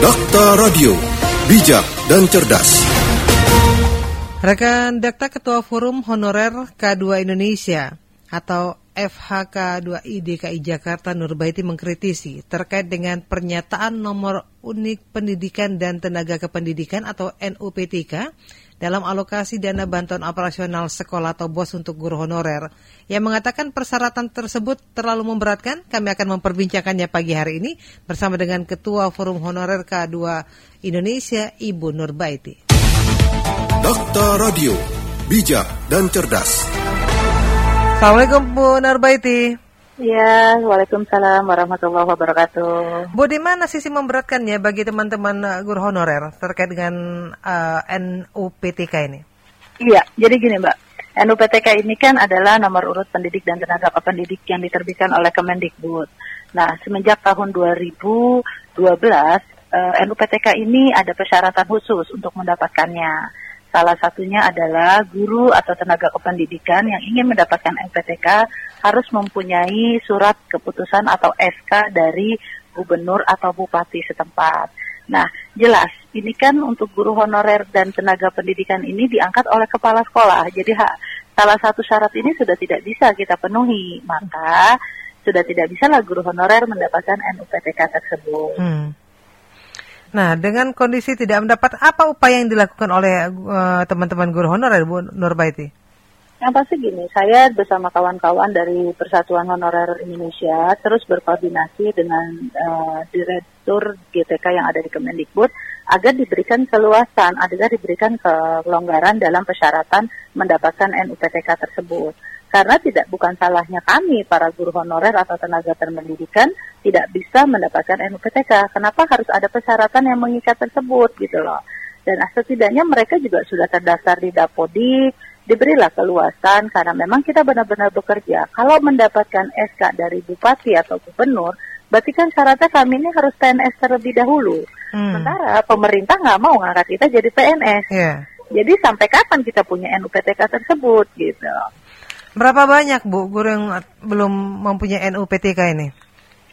Dakta Radio, bijak dan cerdas. Rekan Dakta Ketua Forum Honorer K2 Indonesia atau FHK2I DKI Jakarta Nurbaiti mengkritisi terkait dengan pernyataan nomor unik pendidikan dan tenaga kependidikan atau NUPTK dalam alokasi dana bantuan operasional sekolah atau BOS untuk guru honorer yang mengatakan persyaratan tersebut terlalu memberatkan. Kami akan memperbincangkannya pagi hari ini bersama dengan Ketua Forum Honorer K2 Indonesia, Ibu Nurbaiti. Dokter Radio, bijak dan cerdas. Assalamualaikum Bu Nurbaiti. Ya, Waalaikumsalam warahmatullahi wabarakatuh. Bu, di mana sisi memberatkannya bagi teman-teman uh, guru honorer terkait dengan uh, NUPTK ini? Iya, jadi gini Mbak, NUPTK ini kan adalah nomor urut pendidik dan tenaga pendidik yang diterbitkan oleh Kemendikbud. Nah, semenjak tahun 2012, uh, NUPTK ini ada persyaratan khusus untuk mendapatkannya. Salah satunya adalah guru atau tenaga kependidikan yang ingin mendapatkan NPTK harus mempunyai surat keputusan atau SK dari gubernur atau bupati setempat. Nah, jelas ini kan untuk guru honorer dan tenaga pendidikan ini diangkat oleh kepala sekolah. Jadi ha, salah satu syarat ini sudah tidak bisa kita penuhi, maka sudah tidak bisa lah guru honorer mendapatkan NUPTK tersebut. Hmm. Nah, dengan kondisi tidak mendapat apa upaya yang dilakukan oleh uh, teman-teman guru honorer Bu Nurbaiti? Yang pasti gini, saya bersama kawan-kawan dari Persatuan Honorer Indonesia terus berkoordinasi dengan uh, Direktur GTK yang ada di Kemendikbud agar diberikan keluasan, agar diberikan kelonggaran dalam persyaratan mendapatkan NUPTK tersebut karena tidak bukan salahnya kami para guru honorer atau tenaga pendidikan tidak bisa mendapatkan NUPTK. Kenapa harus ada persyaratan yang mengikat tersebut gitu loh. Dan setidaknya mereka juga sudah terdaftar di Dapodik, diberilah keluasan karena memang kita benar-benar bekerja. Kalau mendapatkan SK dari bupati atau gubernur, berarti kan syaratnya kami ini harus PNS terlebih dahulu. Hmm. Sementara pemerintah nggak mau ngangkat kita jadi PNS. Yeah. Jadi sampai kapan kita punya NUPTK tersebut gitu. Berapa banyak Bu guru yang belum mempunyai NUPTK ini?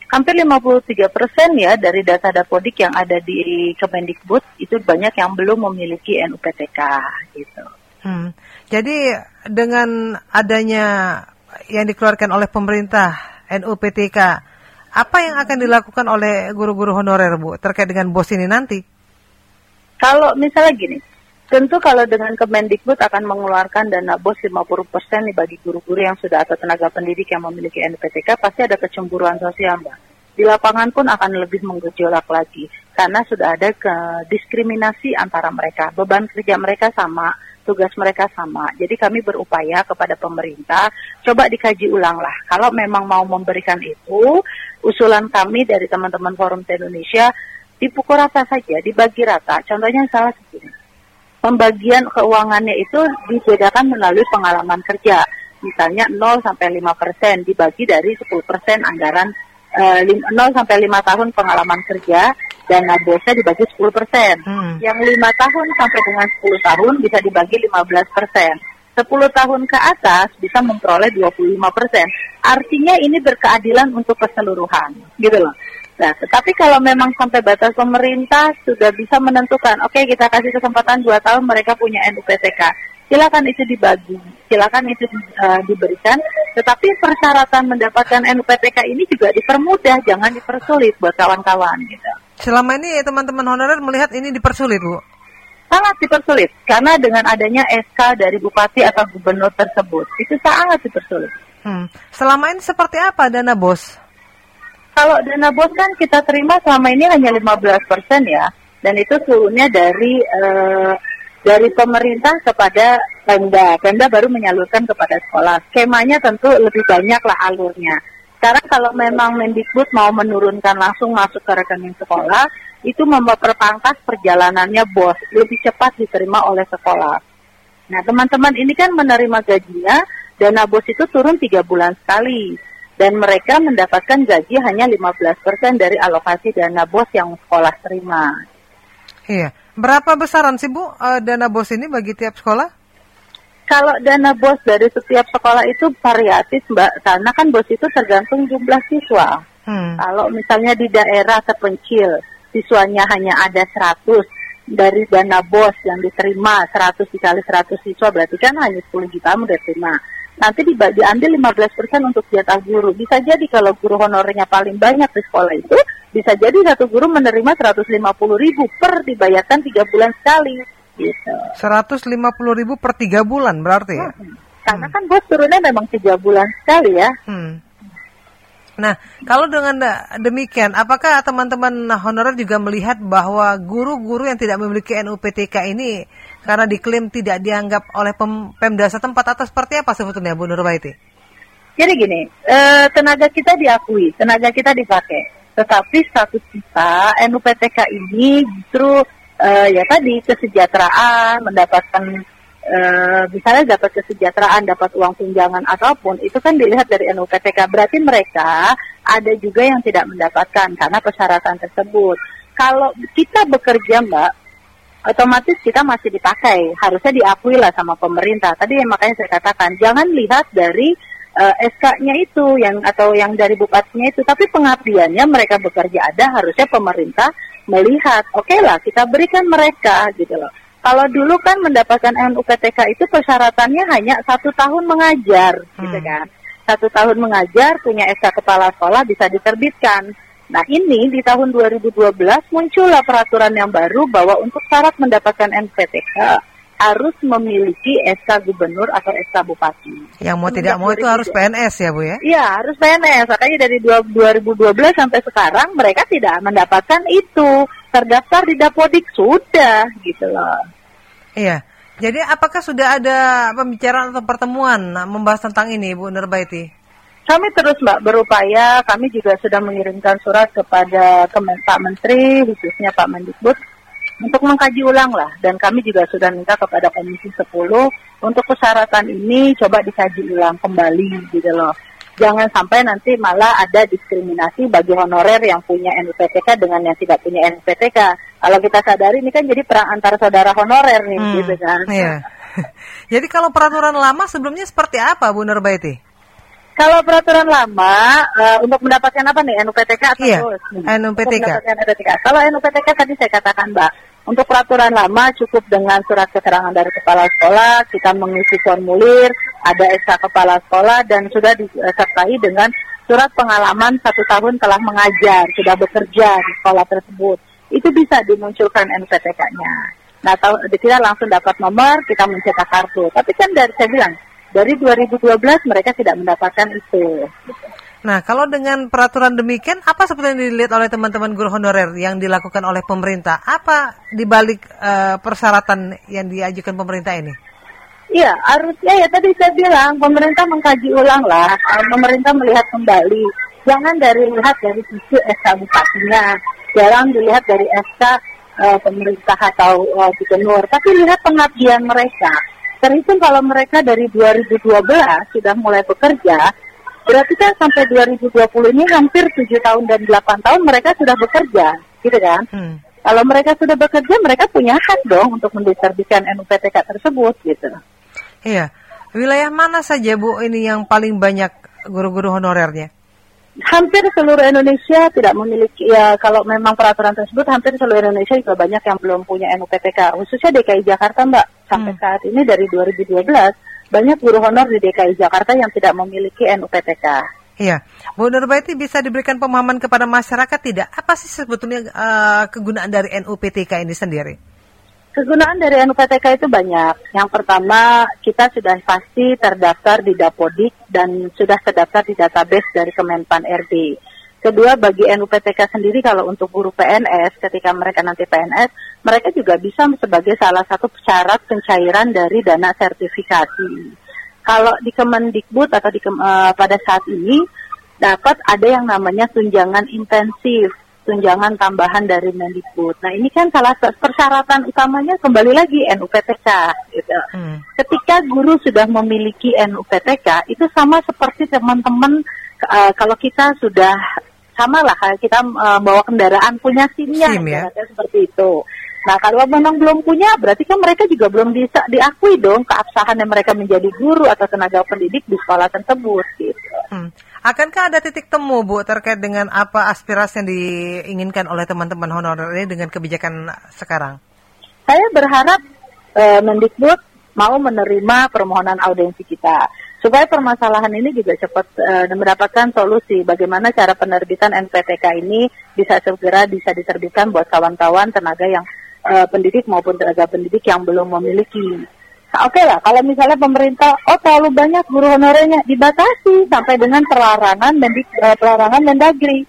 Hampir 53 persen ya dari data Dapodik yang ada di Kemendikbud itu banyak yang belum memiliki NUPTK gitu. Hmm. Jadi dengan adanya yang dikeluarkan oleh pemerintah NUPTK, apa yang akan dilakukan oleh guru-guru honorer Bu terkait dengan BOS ini nanti? Kalau misalnya gini, Tentu kalau dengan Kemendikbud akan mengeluarkan dana BOS 50% nih bagi guru-guru yang sudah atau tenaga pendidik yang memiliki NPTK pasti ada kecemburuan sosial Mbak. Di lapangan pun akan lebih menggejolak lagi karena sudah ada ke diskriminasi antara mereka. Beban kerja mereka sama, tugas mereka sama. Jadi kami berupaya kepada pemerintah coba dikaji ulang lah. Kalau memang mau memberikan itu, usulan kami dari teman-teman Forum Indonesia dipukul rata saja, dibagi rata. Contohnya salah seperti pembagian keuangannya itu dibedakan melalui pengalaman kerja. Misalnya 0 sampai 5 persen dibagi dari 10 persen anggaran eh, 0 sampai 5 tahun pengalaman kerja dan biasa dibagi 10 persen. Hmm. Yang 5 tahun sampai dengan 10 tahun bisa dibagi 15 persen. 10 tahun ke atas bisa memperoleh 25 persen. Artinya ini berkeadilan untuk keseluruhan, gitu loh. Nah, tetapi kalau memang sampai batas pemerintah sudah bisa menentukan, oke okay, kita kasih kesempatan dua tahun mereka punya NUPTK, silakan itu dibagi, silakan itu uh, diberikan. Tetapi persyaratan mendapatkan NUPTK ini juga dipermudah, jangan dipersulit buat kawan-kawan gitu. Selama ini teman-teman honorer melihat ini dipersulit, Bu? Sangat dipersulit, karena dengan adanya SK dari bupati atau gubernur tersebut, itu sangat dipersulit. Hmm. Selama ini seperti apa dana bos? Kalau dana bos kan kita terima selama ini hanya 15 persen ya, dan itu seluruhnya dari uh, dari pemerintah kepada Pemda. Pemda baru menyalurkan kepada sekolah. Skemanya tentu lebih banyak lah alurnya. Sekarang kalau memang Mendikbud mau menurunkan langsung masuk ke rekening sekolah, itu memperpangkas perjalanannya bos, lebih cepat diterima oleh sekolah. Nah teman-teman ini kan menerima gajinya, dana bos itu turun tiga bulan sekali dan mereka mendapatkan gaji hanya 15% dari alokasi dana bos yang sekolah terima. Iya. Berapa besaran sih Bu uh, dana bos ini bagi tiap sekolah? Kalau dana bos dari setiap sekolah itu variatif Mbak, karena kan bos itu tergantung jumlah siswa. Hmm. Kalau misalnya di daerah terpencil, siswanya hanya ada 100 dari dana bos yang diterima 100 dikali 100 siswa berarti kan hanya 10 juta udah terima. Nanti di, diambil 15% untuk jatah guru. Bisa jadi kalau guru honornya paling banyak di sekolah itu, bisa jadi satu guru menerima 150 ribu per dibayarkan tiga bulan sekali. Gitu. 150 ribu per tiga bulan berarti ya? Hmm. Karena kan bos turunnya memang tiga bulan sekali ya. Hmm. Nah, kalau dengan demikian, apakah teman-teman honorer juga melihat bahwa guru-guru yang tidak memiliki NUPTK ini karena diklaim tidak dianggap oleh pem Pemda setempat atau seperti apa sebetulnya Bu Nurbaiti? Jadi gini, eh, tenaga kita diakui, tenaga kita dipakai, tetapi status kita NUPTK ini justru eh, ya tadi kesejahteraan, mendapatkan Uh, misalnya dapat kesejahteraan, dapat uang tunjangan ataupun itu kan dilihat dari NUPTK. Berarti mereka ada juga yang tidak mendapatkan karena persyaratan tersebut. Kalau kita bekerja, Mbak, otomatis kita masih dipakai. Harusnya diakui lah sama pemerintah. Tadi yang makanya saya katakan jangan lihat dari uh, SK-nya itu yang atau yang dari bupatinya itu, tapi pengabdiannya mereka bekerja ada. Harusnya pemerintah melihat, oke okay lah kita berikan mereka gitu loh kalau dulu kan mendapatkan NUPTK itu persyaratannya hanya satu tahun mengajar, gitu hmm. gitu kan. Satu tahun mengajar, punya SK kepala sekolah bisa diterbitkan. Nah ini di tahun 2012 muncullah peraturan yang baru bahwa untuk syarat mendapatkan NPTK harus memiliki SK gubernur atau SK bupati. Yang mau tidak mau itu harus PNS ya Bu ya? Iya harus PNS. Makanya dari 2012 sampai sekarang mereka tidak mendapatkan itu. Terdaftar di Dapodik sudah gitu loh. Iya. Jadi apakah sudah ada pembicaraan atau pertemuan membahas tentang ini, Bu Nurbaiti? Kami terus Mbak berupaya, kami juga sudah mengirimkan surat kepada Pak Menteri, khususnya Pak Mendikbud, untuk mengkaji ulang lah. Dan kami juga sudah minta kepada Komisi 10 untuk persyaratan ini coba dikaji ulang kembali gitu loh jangan sampai nanti malah ada diskriminasi bagi honorer yang punya NUPTK dengan yang tidak punya NUPTK. Kalau kita sadari ini kan jadi perang antara saudara honorer nih, hmm, gitu kan. Iya. jadi kalau peraturan lama sebelumnya seperti apa, Bu Nurbaiti? Kalau peraturan lama uh, untuk mendapatkan apa nih NUPTK atau iya, NUPTK. NUPTK. Kalau NUPTK tadi saya katakan Mbak, untuk peraturan lama cukup dengan surat keterangan dari kepala sekolah, kita mengisi formulir, ada SK kepala sekolah dan sudah disertai dengan surat pengalaman satu tahun telah mengajar, sudah bekerja di sekolah tersebut. Itu bisa dimunculkan NPTK-nya. Nah, tahu, kita langsung dapat nomor, kita mencetak kartu. Tapi kan dari saya bilang, dari 2012 mereka tidak mendapatkan itu. Nah, kalau dengan peraturan demikian, apa sebetulnya yang dilihat oleh teman-teman guru honorer yang dilakukan oleh pemerintah? Apa dibalik uh, persyaratan yang diajukan pemerintah ini? Iya, harusnya ya tadi saya bilang pemerintah mengkaji ulang lah, uh, pemerintah melihat kembali. Jangan dari lihat dari sisi SK bupatinya, jangan dilihat dari SK uh, pemerintah atau uh, gubernur, tapi lihat pengabdian mereka. Terhitung kalau mereka dari 2012 sudah mulai bekerja, Berarti kan sampai 2020 ini hampir 7 tahun dan 8 tahun mereka sudah bekerja, gitu kan? Hmm. Kalau mereka sudah bekerja, mereka punya hak dong untuk menditerbitkan NUPTK tersebut, gitu. Iya. Wilayah mana saja Bu ini yang paling banyak guru-guru honorernya? Hampir seluruh Indonesia tidak memiliki ya kalau memang peraturan tersebut hampir seluruh Indonesia juga banyak yang belum punya NUPTK khususnya DKI Jakarta Mbak sampai hmm. saat ini dari 2012 banyak guru honor di DKI Jakarta yang tidak memiliki NUPTK. Iya, Bu Nurbaiti bisa diberikan pemahaman kepada masyarakat tidak? Apa sih sebetulnya uh, kegunaan dari NUPTK ini sendiri? Kegunaan dari NUPTK itu banyak. Yang pertama, kita sudah pasti terdaftar di Dapodik dan sudah terdaftar di database dari Kemenpan RB. Kedua, bagi NUPTK sendiri kalau untuk guru PNS, ketika mereka nanti PNS, mereka juga bisa sebagai salah satu syarat pencairan dari dana sertifikasi. Kalau di Kemendikbud atau di uh, pada saat ini dapat ada yang namanya tunjangan intensif, tunjangan tambahan dari Mendikbud. Nah ini kan salah persyaratan utamanya kembali lagi NUPTK. Gitu. Hmm. Ketika guru sudah memiliki NUPTK, itu sama seperti teman-teman uh, kalau kita sudah sama lah kita uh, bawa kendaraan punya SIM-nya SIM, ya? seperti itu. Nah kalau memang belum punya berarti kan mereka juga belum bisa diakui dong keabsahan yang mereka menjadi guru atau tenaga pendidik di sekolah tersebut gitu. Hmm. Akankah ada titik temu Bu terkait dengan apa aspirasi yang diinginkan oleh teman-teman honorer ini dengan kebijakan sekarang? Saya berharap uh, Mendikbud mau menerima permohonan audiensi kita supaya permasalahan ini juga cepat uh, mendapatkan solusi bagaimana cara penerbitan NPTK ini bisa segera bisa diterbitkan buat kawan-kawan tenaga yang uh, pendidik maupun tenaga pendidik yang belum memiliki. Oke okay lah, kalau misalnya pemerintah, oh terlalu banyak guru honorernya dibatasi sampai dengan pelarangan mendik, uh, pelarangan Mendagri.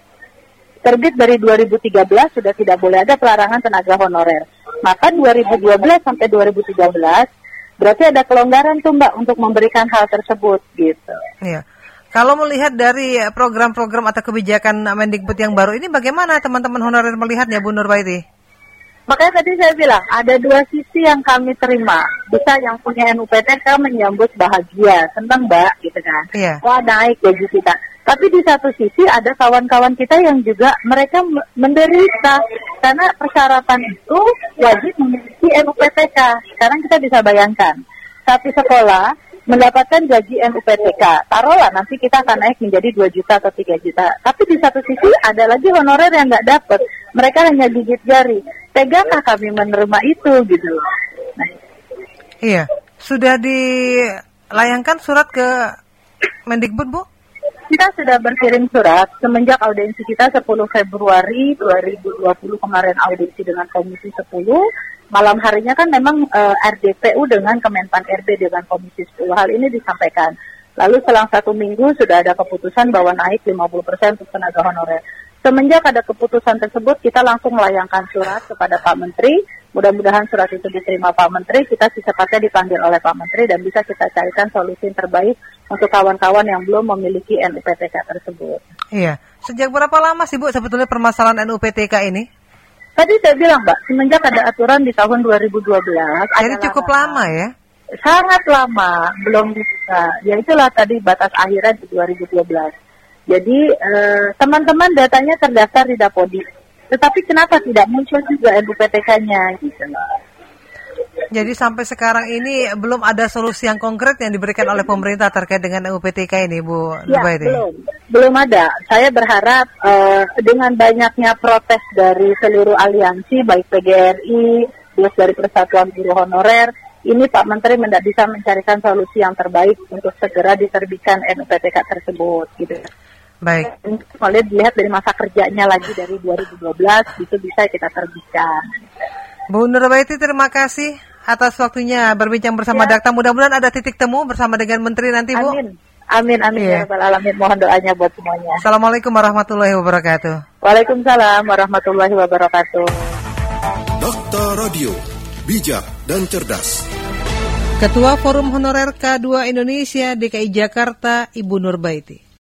Terbit dari 2013 sudah tidak boleh ada pelarangan tenaga honorer. Maka 2012 sampai 2013 Berarti ada kelonggaran tuh Mbak untuk memberikan hal tersebut gitu. Iya. Kalau melihat dari program-program atau kebijakan Mendikbud yang baru ini bagaimana teman-teman honorer melihatnya Bu Nurbaiti? Makanya tadi saya bilang ada dua sisi yang kami terima. Bisa yang punya NUPTK menyambut bahagia, senang Mbak gitu kan. Iya. Wah naik gaji kita. Tapi di satu sisi ada kawan-kawan kita yang juga mereka menderita karena persyaratan itu wajib memiliki NUPTK. Sekarang kita bisa bayangkan satu sekolah mendapatkan gaji NUPTK. Taruhlah nanti kita akan naik menjadi 2 juta atau 3 juta. Tapi di satu sisi ada lagi honorer yang nggak dapat. Mereka hanya gigit jari. Tegakah kami menerima itu gitu loh. Nah. Iya. Sudah dilayangkan surat ke Mendikbud, Bu? Kita sudah berkirim surat semenjak audiensi kita 10 Februari 2020 kemarin audiensi dengan Komisi 10. Malam harinya kan memang uh, eh, RDPU dengan Kemenpan RB dengan Komisi 10. Hal ini disampaikan. Lalu selang satu minggu sudah ada keputusan bahwa naik 50% untuk tenaga honorer. Semenjak ada keputusan tersebut, kita langsung melayangkan surat kepada Pak Menteri Mudah-mudahan surat itu diterima Pak Menteri, kita secepatnya dipanggil oleh Pak Menteri dan bisa kita carikan solusi yang terbaik untuk kawan-kawan yang belum memiliki NUPTK tersebut. Iya. Sejak berapa lama sih Bu sebetulnya permasalahan NUPTK ini? Tadi saya bilang Mbak, semenjak ada aturan di tahun 2012. Jadi cukup lama ya? Sangat lama, belum dibuka. Ya itulah tadi batas akhirnya di 2012. Jadi eh, teman-teman eh, datanya terdaftar di Dapodi tetapi kenapa tidak muncul juga NUPTK-nya gitu Jadi sampai sekarang ini belum ada solusi yang konkret yang diberikan oleh pemerintah terkait dengan UPTK ini, Bu ya, belum, belum ada. Saya berharap uh, dengan banyaknya protes dari seluruh aliansi, baik PGRI, plus dari Persatuan Guru Honorer, ini Pak Menteri tidak bisa mencarikan solusi yang terbaik untuk segera diterbitkan NUPTK tersebut, gitu. Baik. Kalau dilihat dari masa kerjanya lagi dari 2012 itu bisa kita terbitkan. Bu Nurbaiti terima kasih atas waktunya berbincang bersama ya. Dakta. Mudah-mudahan ada titik temu bersama dengan Menteri nanti Bu. Amin. Amin amin ya. ya alamin. Mohon doanya buat semuanya. Assalamualaikum warahmatullahi wabarakatuh. Waalaikumsalam warahmatullahi wabarakatuh. Dakta Radio, bijak dan cerdas. Ketua Forum Honorer K2 Indonesia DKI Jakarta Ibu Nurbaiti.